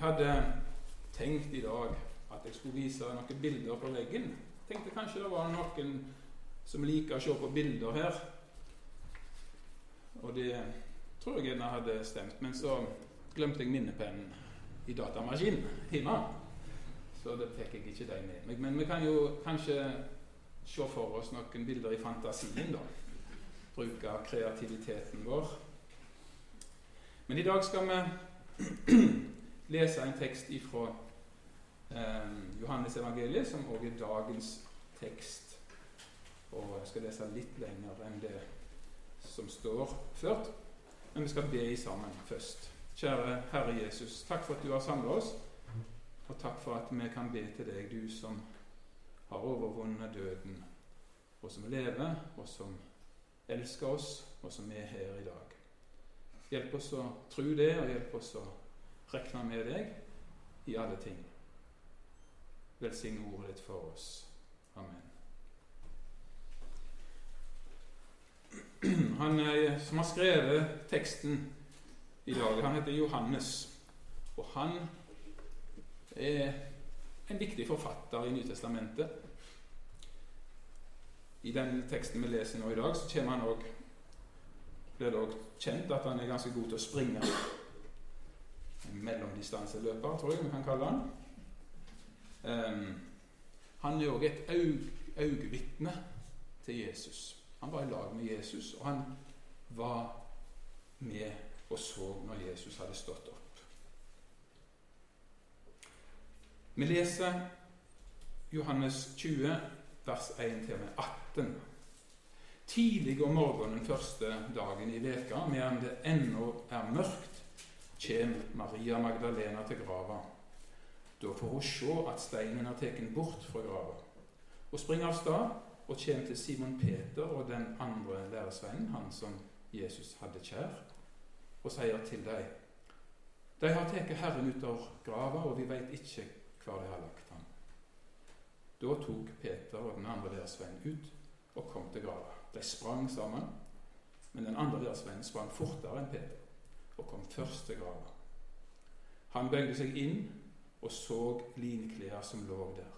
Hadde tenkt i dag at jeg skulle vise noen bilder på veggen. Tenkte kanskje det var noen som liker å se på bilder her. Og det tror jeg gjerne hadde stemt. Men så glemte jeg minnepennen i datamaskinen hjemme. Så det fikk jeg ikke de med meg. Men vi kan jo kanskje se for oss noen bilder i fantasien, da. Bruke kreativiteten vår. Men i dag skal vi lese en tekst ifra eh, Johannes evangeliet, som også er dagens tekst. Og jeg skal lese litt lenger enn det som står ført. Men vi skal be sammen først. Kjære Herre Jesus, takk for at du har samla oss. Og takk for at vi kan be til deg, du som har overvunnet døden, og som lever, og som elsker oss, og som er her i dag. Hjelp oss å tro det, og hjelp oss å regne med deg i alle ting. Velsign ordet ditt for oss. Amen. Han som har skrevet teksten i dag, han heter Johannes. Og han er en viktig forfatter i Nytestamentet. I den teksten vi leser nå i dag, så blir det òg kjent at han er ganske god til å springe. Mellomdistanseløper, tror jeg vi kan kalle han. Um, han er òg et øyevitne til Jesus. Han var i lag med Jesus, og han var med og så når Jesus hadde stått opp. Vi leser Johannes 20, vers 1-18. Tidlig om morgenen første dagen i veka, medan det ennå er mørkt, kommer Maria Magdalena til grava. Da får hun se at steinen er tatt bort fra grava. Hun springer av sted og kommer til Simon Peter og den andre læresvennen, han som Jesus hadde kjær, og sier til dem De har tatt Herren ut av grava, og vi veit ikke hvor de har lagt ham. Da tok Peter og den andre læresvennen ut og kom til grava. De sprang sammen, men den andre læresvennen sprang fortere enn Peter og kom først til grava. Han bøyde seg inn og så linklær som lå der,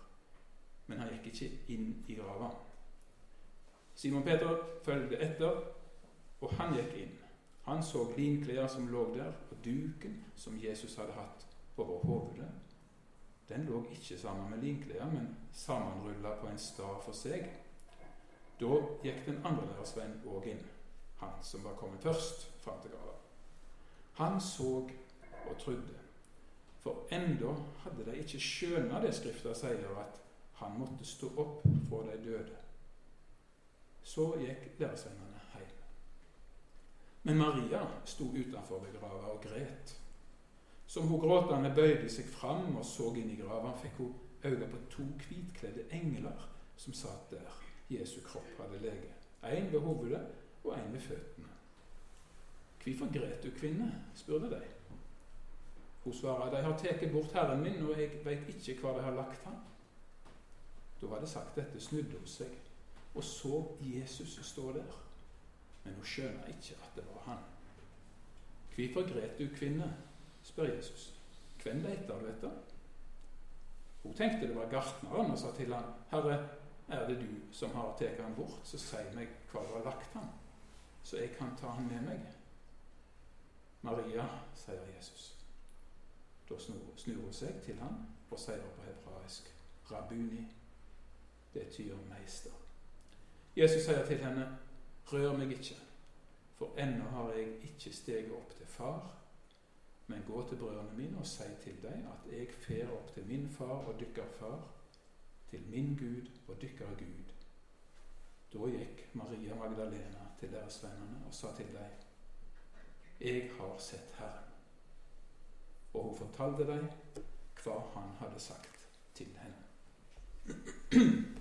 men han gikk ikke inn i grava. Simon Peter følgde etter, og han gikk inn. Han så linklær som lå der, og duken som Jesus hadde hatt over hodet. Den lå ikke sammen med linklær, men sammenrulla på en stav for seg. Da gikk den andre deres venn òg inn, han som var kommet først fram til grava. Han så og trodde, for enda hadde de ikke skjøna det Skrifta sier, at han måtte stå opp for de døde. Så gikk læresvennene hjem. Men Maria sto utenfor ved grava og gret. Som hun gråtende bøyde seg fram og så inn i grava, fikk hun øye på to hvitkledde engler som satt der Jesu kropp hadde lege. En ved hovedet og en ved føttene. Hvorfor gret du, kvinne? spurte de. Hun svarer, de har tatt bort Herren min, og jeg veit ikke hvor de har lagt ham. Da hadde sagt dette, snudde hun seg og så Jesus stå der. Men hun skjønner ikke at det var han. Hvorfor gret du, kvinne? spør Jesus. Hvem leter du etter? Hun tenkte det var gartneren og sa til ham, Herre, er det du som har tatt ham bort, så si meg hvor du har lagt ham, så jeg kan ta ham med meg. Maria, sier Jesus. Da snur hun seg til ham og sier på hebraisk, Rabuni, det betyr meister. Jesus sier til henne, 'Rør meg ikke, for ennå har jeg ikke steget opp til far.' 'Men gå til brødrene mine og si til dem at jeg fer opp til min far og dykker far, til min Gud og dykker Gud.' Da gikk Maria Magdalena til deres vennene og sa til dem, 'Jeg har sett Herren.' Og hun fortalte dem hva han hadde sagt til henne.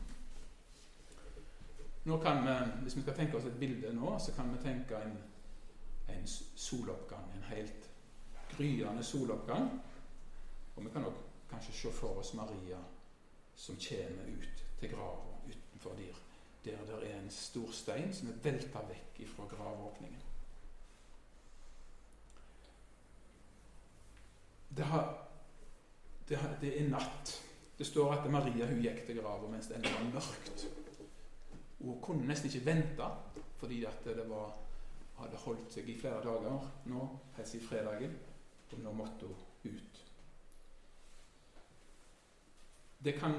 Nå kan vi, Hvis vi skal tenke oss et bilde nå, så kan vi tenke en, en soloppgang. En helt gryende soloppgang. Og vi kan også kanskje se for oss Maria som kommer ut til grava utenfor der. Der det er en stor stein som er velta vekk fra gravåpningen. Det har det, det, er natt. Det står at Maria hun gikk til grava mens det ennå var mørkt. Hun kunne nesten ikke vente, fordi at det var, hadde holdt seg i flere dager nå, helt siden fredagen. Og nå måtte hun ut. Det kan,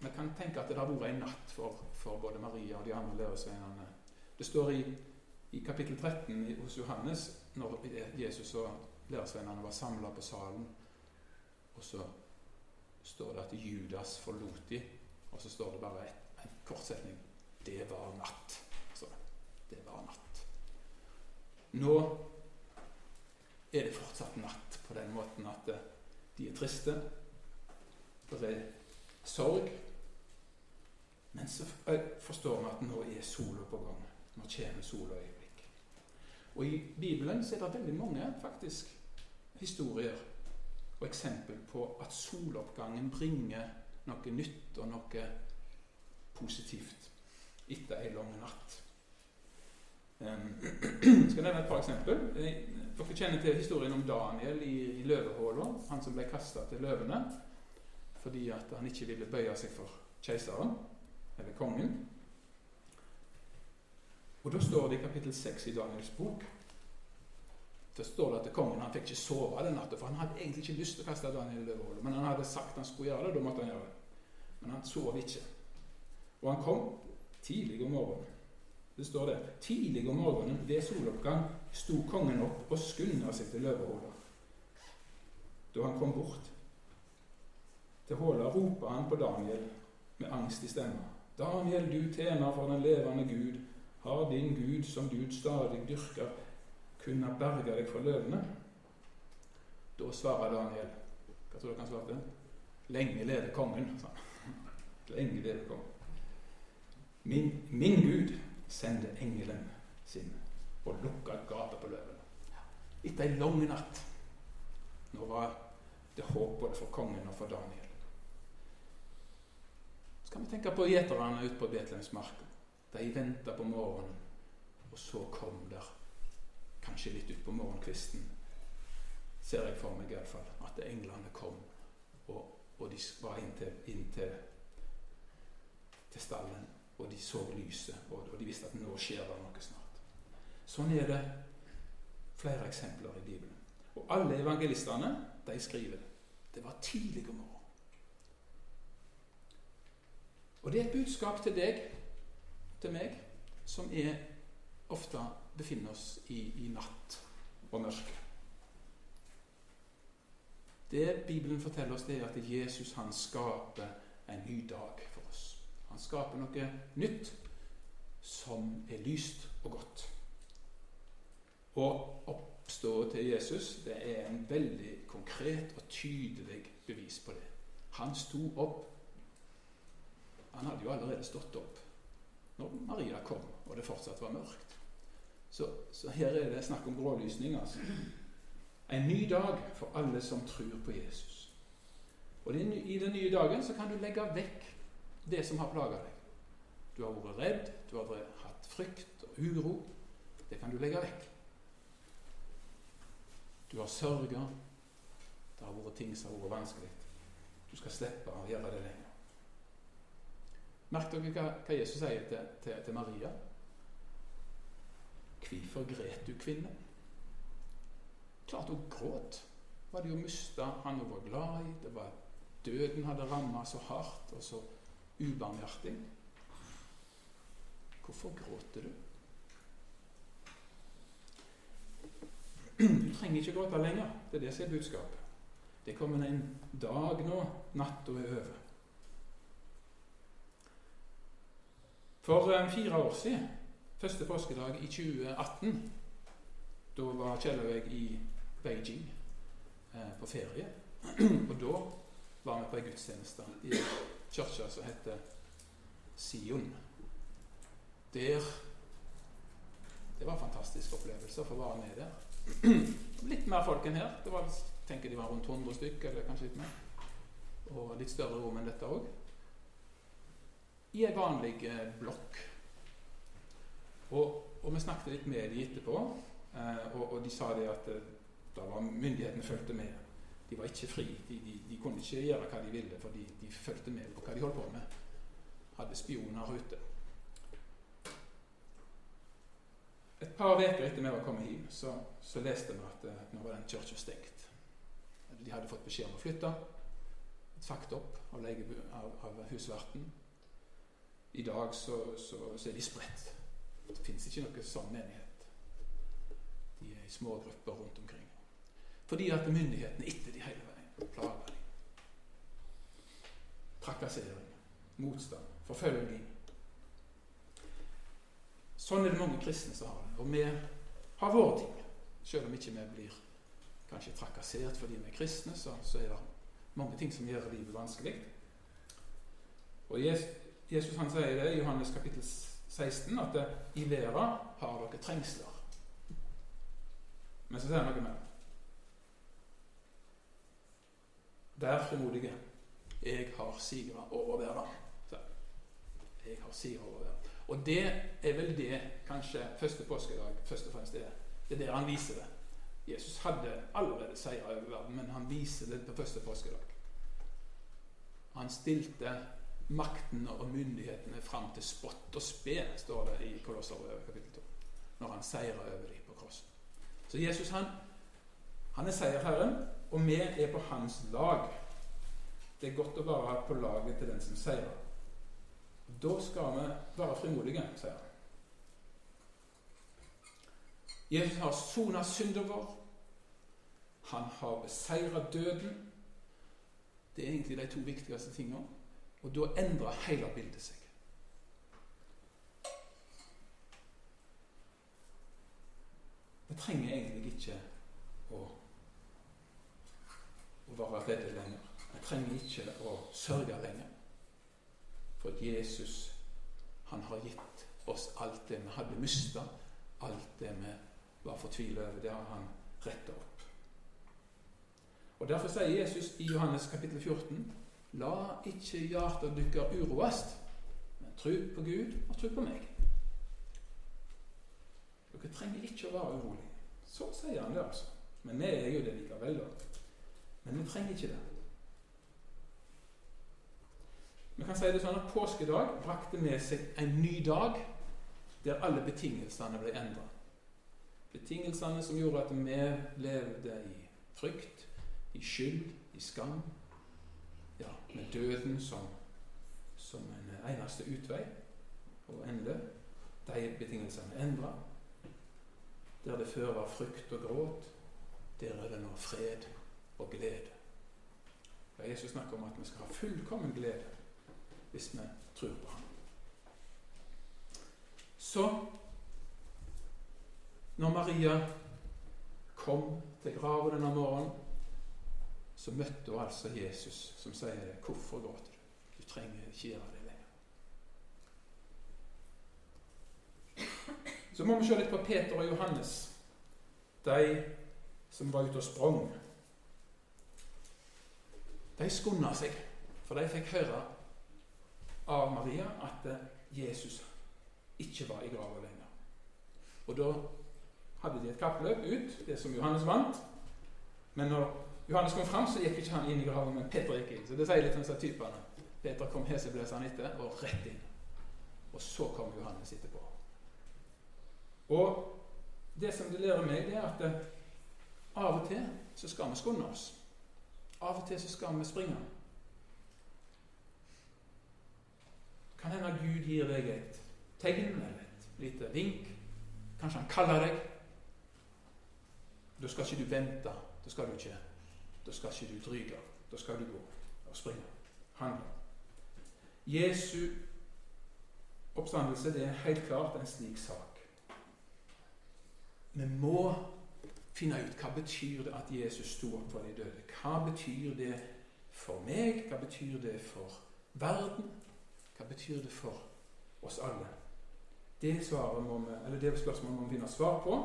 vi kan tenke at det har vært en natt for, for både Maria og de andre læresveinene. Det står i, i kapittel 13 hos Johannes, når Jesus og læresveinene var samla på salen, og så står det at Judas forlot dem, og så står det bare en kort setning det var natt. Så det var natt. Nå er det fortsatt natt på den måten at eh, de er triste. Det er sorg. Men så eh, forstår vi at nå er sola på gang. Nå kommer sola øyeblikk. Og I Bibelen så er det veldig mange faktisk historier og eksempel på at soloppgangen bringer noe nytt og noe positivt etter ei lang natt. Um, skal nevne et par eksempel. Dere kjenner til historien om Daniel i, i løvehula. Han som ble kasta til løvene fordi at han ikke ville bøye seg for keiseren, eller kongen. Og Da står det i kapittel 6 i Daniels bok Da står det at kongen han fikk ikke sove den natta, for han hadde egentlig ikke lyst til å kaste Daniel i løvehåla, men han hadde sagt han skulle gjøre det, da måtte han gjøre det. Men han sov ikke. Og han kom tidlig om morgenen. Det står det. Tidlig om morgenen ved soloppgang sto kongen opp og skunda seg til løvehåla. Da han kom bort til håla, ropa han på Daniel med angst i stemma. Daniel, du tjener for den levende Gud. Har din Gud, som Gud stadig dyrker, kunnet berge deg fra løvene? Da svarer Daniel Hva tror dere han svarte? Lenge leve kongen. Lenge leve kongen. Min, min Gud sendte engelen sin og lukka gapet på løven. Etter ei lang natt. Nå var det håp både for kongen og for Daniel. Så kan vi tenke på gjeterne ute på Betlehemsmarka. De venta på morgenen, og så kom der, kanskje litt utpå morgenkvisten, ser jeg for meg iallfall, at englene kom, og, og de var inn til, inn til, stallen og de så lyset, og, de visste at nå skjer det noe snart. Sånn er det flere eksempler i Bibelen. Og alle evangelistene de skriver. Det var tidlig om morgenen. Og det er et budskap til deg, til meg, som er ofte befinner oss i, i natt og mørke. Det Bibelen forteller oss, det er at Jesus han skaper en ny dag for oss. han skaper noe nytt som er lyst og godt. Og oppstået til Jesus det er en veldig konkret og tydelig bevis på det. Han sto opp. Han hadde jo allerede stått opp når Maria kom og det fortsatt var mørkt. Så, så her er det snakk om grålysning. altså. En ny dag for alle som tror på Jesus. Og I den nye dagen så kan du legge vekk det som har plaga deg. Du har vært redd, du har hatt frykt og uro. Det kan du legge vekk. Du har sørga. Det har vært ting som har vært vanskelig. Du skal slippe å gjøre det lenger. Merk dere hva, hva Jesus sier til, til, til Maria. Hvorfor gret du, kvinne? Klart hun gråt. Var det jo mista han hun var glad i. Det var Døden hadde ramma så hardt og så ubarmhjertig. Hvorfor gråter du? Du trenger ikke gråte lenger. Det er det som er budskapet. Det kommer en dag nå. Natta er over. For um, fire år siden, første påskedag i 2018, da var Kjell og jeg i Beijing eh, på ferie. og da var vi på ei gudstjeneste i kirka som heter Sion. Der Det var en fantastisk opplevelse å få være med der. Litt mer folk enn her. Det var, tenker de var rundt 100 stykker, eller kanskje litt mer. Og litt større rom enn dette òg. I ei vanlig eh, blokk. Og, og, vi snakket litt med de etterpå, eh, og, og, de sa det at eh, da var myndighetene fulgte med. de var ikke fri. De, de, de, kunne ikke gjøre hva de ville, for de, fulgte med på hva de holdt på med. Hadde spioner ute. Et par uker etter vi var kommet hjem, så, så leste vi at at nå var den kirka stengt. De hadde fått beskjed om å flytte. Sagt opp av, av, av husverten. I dag så, så, så er de spredt. Det fins ikke noe sånn menighet. De er i små grupper rundt omkring. Fordi at myndighetene etter de hele veien plager dem. Trakassering, motstand, forfølging. Sånn er det mange kristne som har det. Og vi har våre ting. Selv om ikke vi blir kanskje trakassert fordi vi er kristne, så, så er det mange ting som gjør livet vanskelig. Og Jesus han sier det i Johannes kapittel 16 at det, i verden har dere trengsler. Men så sier han noe mer. Vær frimodige. Jeg har sigra over verden. Jeg har sigra over verden. Og det er vel det kanskje første påskedag først og fremst er. Det er der han viser det. Jesus hadde allerede seira over verden, men han viser det på første påskedag. Han stilte maktene og myndighetene fram til spott og spe, står det i Kolosserbrevet kapittel 2, når han seirer over dem på krossen. Så Jesus han, han er seierherren, og vi er på hans lag. Det er godt å være på laget til den som seirer. Da skal vi være frimodige, sier han. Jesus har sona synden vår. Han har beseira døden. Det er egentlig de to viktigste tingene. Og da endrer hele bildet seg. Vi trenger egentlig ikke å, å være redde lenger. Vi trenger ikke å sørge lenger. For Jesus han har gitt oss alt det vi hadde mista, alt det vi var fortvila over. Det har han retta opp. Og Derfor sier Jesus i Johannes kapittel 14 La ikke hjertet deres uroes, men tro på Gud og tro på meg. Dere trenger ikke å være urolige. Så sier han det, altså. Men vi er jo det likevel, da. Men vi trenger ikke det. Vi kan si det sånn at Påskedag brakte med seg en ny dag der alle betingelsene ble endra. Betingelsene som gjorde at vi levde i frykt, i skyld, i skam, ja, med døden som, som en eneste utvei og ende. De betingelsene endra. Der det før var frykt og gråt, der er det nå fred og glede. Ja, Jesus snakker om at vi skal ha fullkommen glede hvis vi tror på ham. Så, når Maria kom til graven denne morgenen så møtte hun altså Jesus, som sier 'Hvorfor gråter du? Du trenger ikke gjøre det lenger'. Så må vi se litt på Peter og Johannes, de som var ute og sprang. De skunda seg, for de fikk høre av Maria at Jesus ikke var i grava lenger. Og da hadde de et kappløp ut, det som Johannes vant. Men når Johannes kom fram, så gikk ikke han inn i graven, men Peter gikk inn. Så Det sier litt om disse typene. Peter kom hesebløsende etter, og rett inn. Og så kom Johannes etterpå. Og det som det lærer meg, det er at eh, av og til så skal vi skunde oss. Av og til så skal vi springe. Kan hende Gud gir deg et tegn eller et lite vink. Kanskje han kaller deg. Da skal ikke du vente. Da skal du ikke da skal ikke du dryge. Da skal du gå og springe. Handle. Jesu oppstandelse det er helt klart en slik sak. Vi må finne ut hva betyr det at Jesus sto opp fra de døde. Hva betyr det for meg? Hva betyr det for verden? Hva betyr det for oss alle? Det, må vi, eller det spørsmålet må vi finne svar på.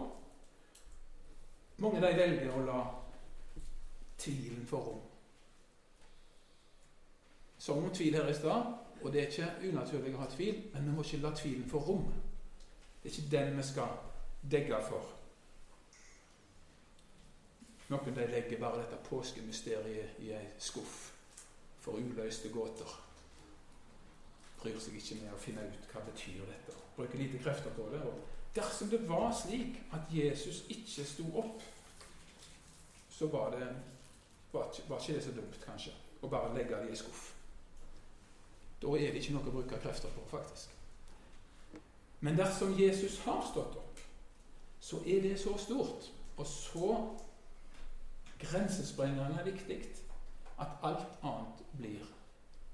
Mange de velger å la tvilen for rom. Sånn om tvil her i stad, og det er ikke unaturlig å ha tvil, men vi må ikke la tvilen få rom. Det er ikke den vi skal degge for. Noen de legger bare dette påskemysteriet i ei skuff for uløste gåter. Bryr seg ikke med å finne ut hva betyr dette. Bruker lite krefter på det. Og dersom det var slik at Jesus ikke sto opp, så var, det, var, var ikke det så dumt, kanskje, å bare legge det i skuff. Da er det ikke noe å bruke krefter på, faktisk. Men dersom Jesus har stått opp, så er det så stort og så grensesprengende viktig at alt annet blir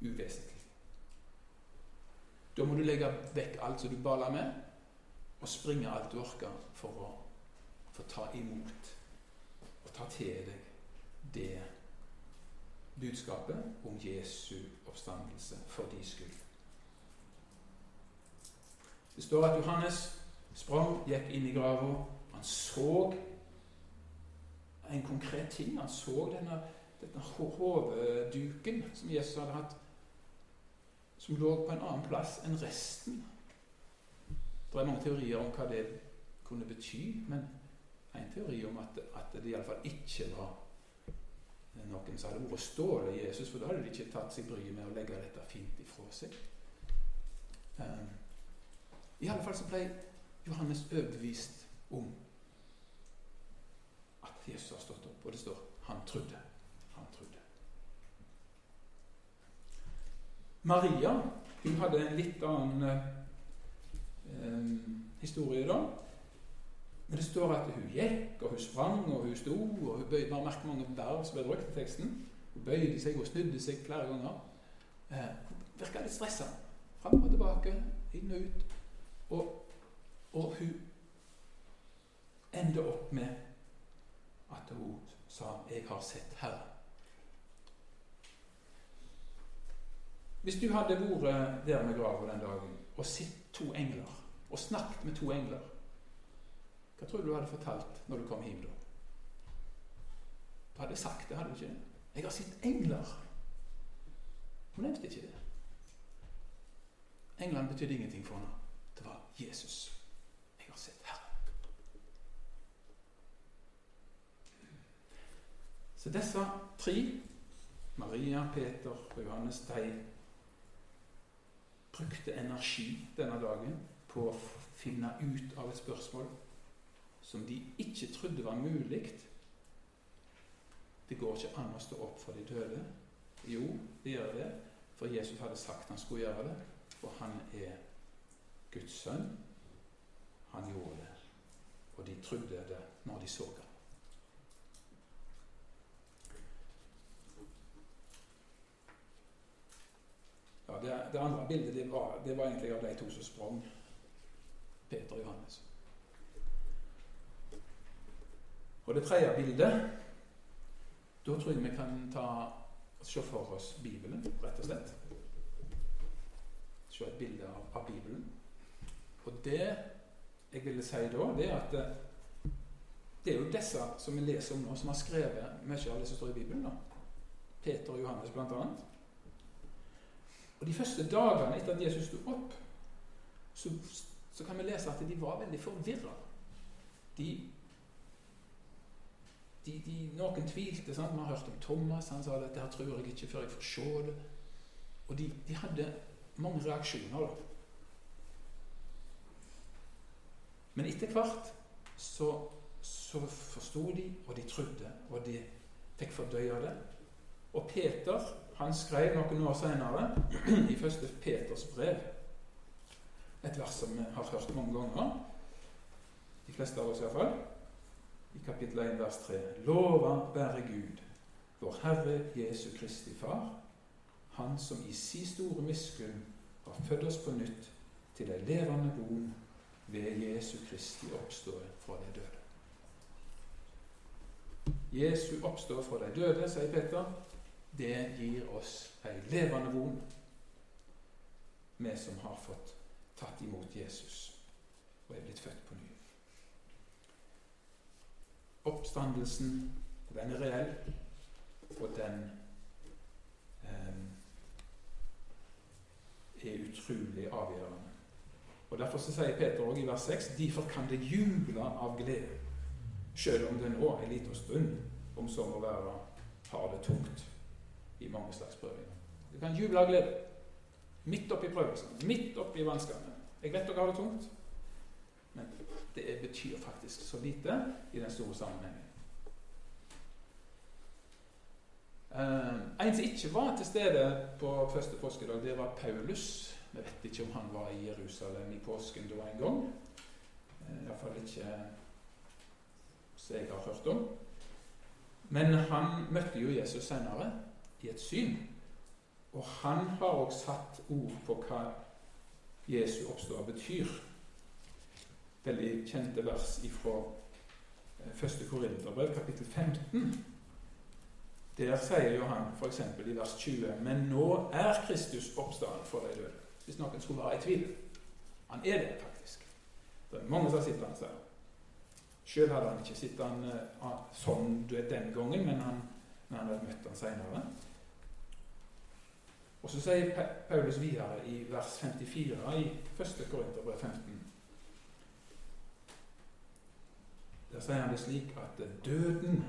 uvesentlig. Da må du legge vekk alt som du baler med, og springe alt du orker for å få ta imot og ta til deg det budskapet om Jesu oppstandelse for de skyld. Det står at Johannes sprang, gikk inn i grava. Han så en konkret ting. Han så denne, denne hodeduken som Jesus hadde hatt, som lå på en annen plass enn resten. Det er mange teorier om hva det kunne bety, men en teori om at, at det iallfall ikke var noen som hadde vært stålet Jesus, for da hadde de ikke tatt seg bryet med å legge dette fint ifra seg. Um, I alle fall så ble Johannes overbevist om at Jesus har stått opp. Og det står 'han trodde'. Han trodde. Maria hun hadde en litt annen um, historie da. Men det står at hun gikk, og hun sprang, og hun sto, og hun bøyde, bare merk mange verv som ble brukt i teksten. Hun bøyde seg og snudde seg flere ganger. Eh, hun virka litt stressa. Fram og tilbake, inn og ut. Og, og hun endte opp med at hun sa 'Jeg har sett Herren'. Hvis du hadde vært der med grava den dagen og sett to engler, og snakket med to engler, hva tror du du hadde fortalt når du kom hjem da? Du hadde sagt det, hadde du ikke? 'Jeg har sett engler'. Hun nevnte ikke det. Englene betydde ingenting for henne. Det var Jesus. Jeg har sett Herren. Så disse tre, Maria, Peter og Johannes, de brukte energi denne dagen på å finne ut av et spørsmål som de ikke trodde var mulig. Det går ikke an å stå opp for de døde. Jo, det gjør det, for Jesus hadde sagt han skulle gjøre det. Og han er Guds sønn. Han gjorde det. Og de trodde det når de så ham. Ja, det, det, andre bildet det var, det var, egentlig av de to som sprang. Peter og Johannes. Og det tredje bildet Da tror jeg vi kan ta, se for oss Bibelen, rett og slett. Se et bilde av, av Bibelen. Og det jeg ville si da, det er at det er jo disse som vi leser om nå, som har skrevet mye av det som står i Bibelen. da. Peter og Johannes, blant annet. Og De første dagene etter at Jesus sto opp, så, så, kan vi lese at de var veldig forvirra. De, de, de, noen tvilte. Sant? Vi har hørt om Thomas. Han sa at 'dette tror jeg ikke før jeg får se det'. Og de, de hadde mange reaksjoner. da. Men etter hvert så, så forsto de, og de trodde, og de fikk fordøye det. Og Peter han skrev noen år senere, i første Peters brev, et vers som vi har hørt mange ganger, de fleste av oss iallfall, i kapittel 1, vers 3. Lova være Gud, vår Herre Jesu Kristi Far, Han som i si store miskunn har født oss på nytt til ei levende bon ved Jesu Kristi oppståe fra de døde. Jesu oppstår fra de døde, sier Peter, det gir oss ei levende von, vi som har fått tatt imot Jesus og er blitt født på ny. Oppstandelsen, den er reell, og den eh, er utrolig avgjørende. Og Derfor så sier Peter også i vers 6.: Derfor kan det juble av glede, selv om det nå en liten stund om så må være, har det tungt i mange slags prøvinger. Du kan juble av glede midt oppi prøvelsene, midt oppi vanskene. Jeg vet dere har det tungt, det betyr faktisk så lite i den store sammenhengen. Uh, en som ikke var til stede på første påskedag, det var Paulus. Vi vet ikke om han var i Jerusalem i påsken da en gang. Uh, Iallfall ikke som jeg har hørt om. Men han møtte jo Jesus senere i et syn. Og han har også satt ord på hva Jesu oppstår betyr. Veldig kjente vers fra 1. Eh, Korinterbrev, kapittel 15. Der sier jo han f.eks. i vers 20.: Men nå er Kristus oppstanden for de døde. Hvis noen skulle være i tvil. Han er det faktisk. Det er mange som sett han sånn. Sjøl hadde han ikke sett han uh, sånn den gangen, men han, men han hadde møtt han seinere. Og så sier Paulus videre i vers 54 i 1. Korinterbrev 15 Der sier han det slik at døden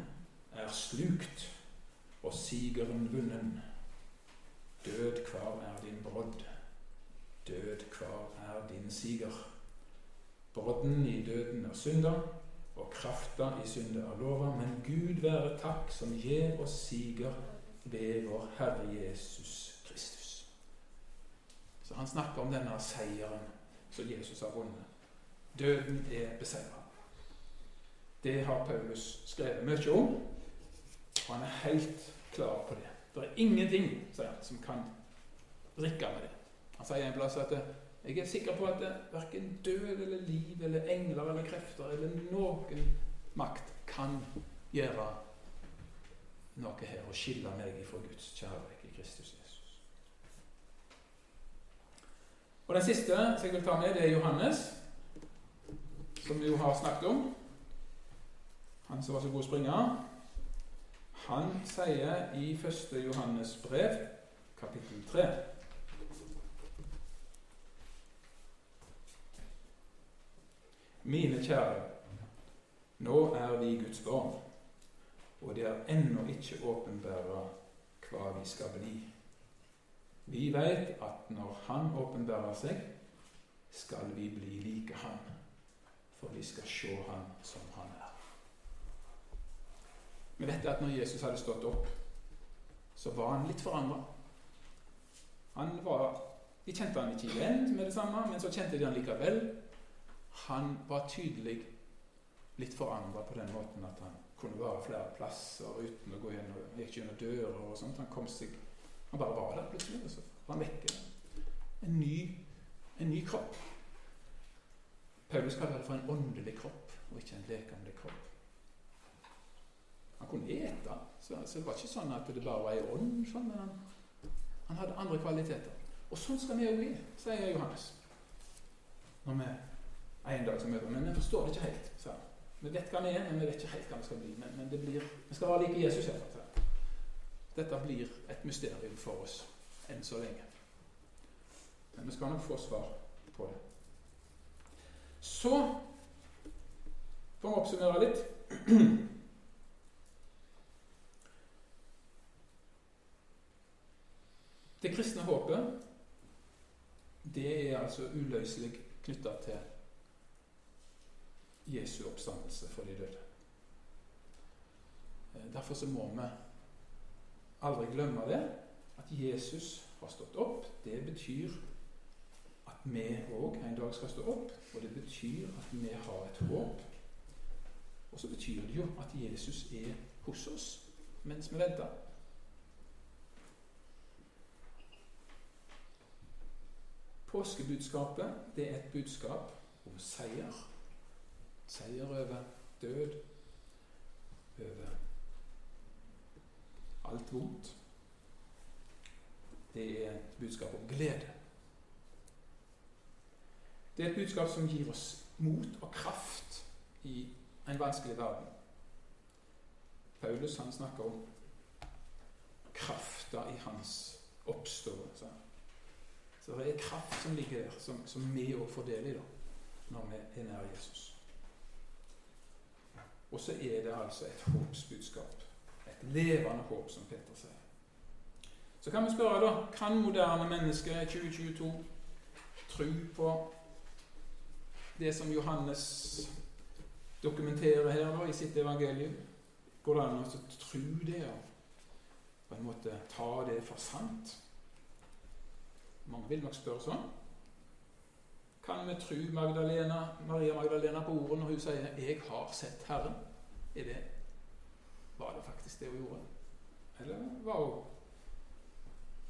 er slukt og sigeren vunnen. Død, hvar er din brodd? Død, hvar er din siger? Brodden i døden er synda, og krafta i synda er lova. Men Gud være takk som gir oss siger ved vår Herre Jesus Kristus. Så han snakker om denne seieren som Jesus har vunnet. Døden er beseira. Det har Paulus skrevet mye om, og han er helt klar på det. Det er ingenting sier han, som kan rikke med det. Han sier en plass at jeg er sikker på at verken død eller liv eller engler eller krefter eller noen makt kan gjøre noe her og skille meg fra Guds kjærlighet i Kristus Jesus. Og Den siste som jeg vil ta med, det er Johannes, som vi jo har snakket om. Han som var så god springer. Han sier i 1. Johannes brev, kapittel 3 Mine kjære, nå er vi Guds barn, og det er ennå ikke åpenbæra hva vi skal bli. Vi veit at når Han åpenbærer seg, skal vi bli like Han, for vi skal se Han som Han. Vi vet at når Jesus hadde stått opp, så var han litt forandra. Han var, De kjente han ikke igjen med det samme, men så kjente de han likevel. Han var tydelig litt forandra på den måten at han kunne være flere plasser uten å gå gjennom, gikk gjennom dører og sånt. Han kom seg, han bare var der plutselig, og så var han vekke. En ny, en ny kropp. Paulus kaller det for en åndelig kropp, og ikke en lekende kropp. Han kunne ete, så, så, det var ikke sånn at det bare var i ånd. Sånn, men han, han, hadde andre kvaliteter. Og sånn skal vi òg bli, sier Johannes. Når vi en dag som møter, Men vi forstår det ikke helt. sa han. Vi vet hva vi er, men vi vet ikke helt hva vi skal bli. Men, men blir, vi skal være like Jesus. Her, Dette blir et mysterium for oss enn så lenge. Men vi skal nok få svar på det. Så for å oppsummere litt Det kristne håpet det er altså uløselig knytta til Jesu oppstandelse for de døde. Eh, derfor så må vi aldri glemme det, at Jesus har stått opp. Det betyr at vi òg en dag skal stå opp, og det betyr at vi har et håp. Og så betyr det jo at Jesus er hos oss mens vi venter. Påskebudskapet det er et budskap om seier. Seier over død, over alt vondt. Det er et budskap om glede. Det er et budskap som gir oss mot og kraft i en vanskelig verden. Paulus han snakker om krafta i hans oppståelse. Så det er kraft som ligger der, som, som vi òg får del i da, når vi er nær Jesus. Og så er det altså et håpsbudskap Et levende håp, som Peter sier. Så kan vi spørre, da Kan moderne mennesker i 2022 tro på det som Johannes dokumenterer her da, i sitt evangelium? Går det an å tro det og på en måte ta det for sant? Mange vil nok spørre sånn. Kan vi tro Magdalena, Maria Magdalena på ordet når hun sier 'Jeg har sett Herren'? Er det, var det faktisk det hun gjorde? Eller var, hun,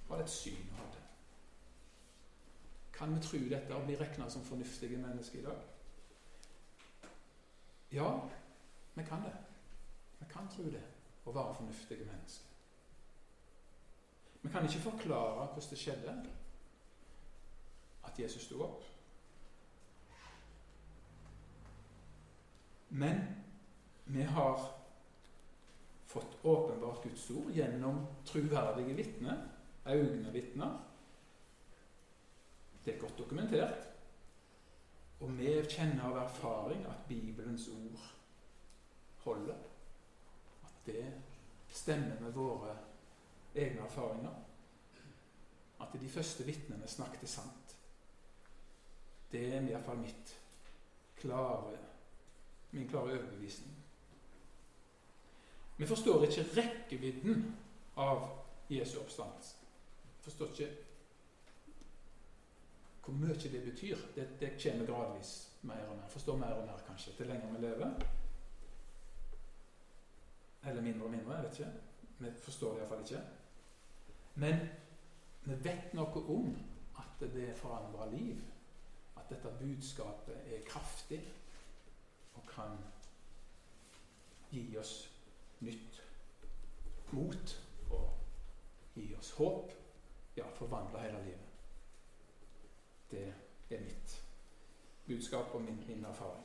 var det et syn hun hadde? Kan vi tro dette og bli regna som fornuftige mennesker i dag? Ja, vi kan det. Vi kan tro det og være fornuftige mennesker. Vi kan ikke forklare hvordan det skjedde at Jesus sto opp. Men vi har fått åpenbart Guds ord gjennom troverdige vitner, øyne vitner. Det er godt dokumentert. Og vi kjenner av erfaring at Bibelens ord holder. At det stemmer med våre egne erfaringer. At de første vitnene snakket sant. Det er i hvert fall mitt klare, min klare overbevisning. Vi forstår ikke rekkevidden av Jesu oppstandelse. Vi forstår ikke hvor mye det betyr. Det, det kommer gradvis mer og mer. Forstår mer og mer, kanskje, til lenger vi lever. Eller mindre og mindre. jeg vet ikke. Vi forstår det iallfall ikke. Men vi vet noe om at det forandrer liv at dette budskapet er kraftig og kan gi oss nytt mot og gi oss håp. Ja, forvandle hele livet. Det er mitt budskap og min, min erfaring.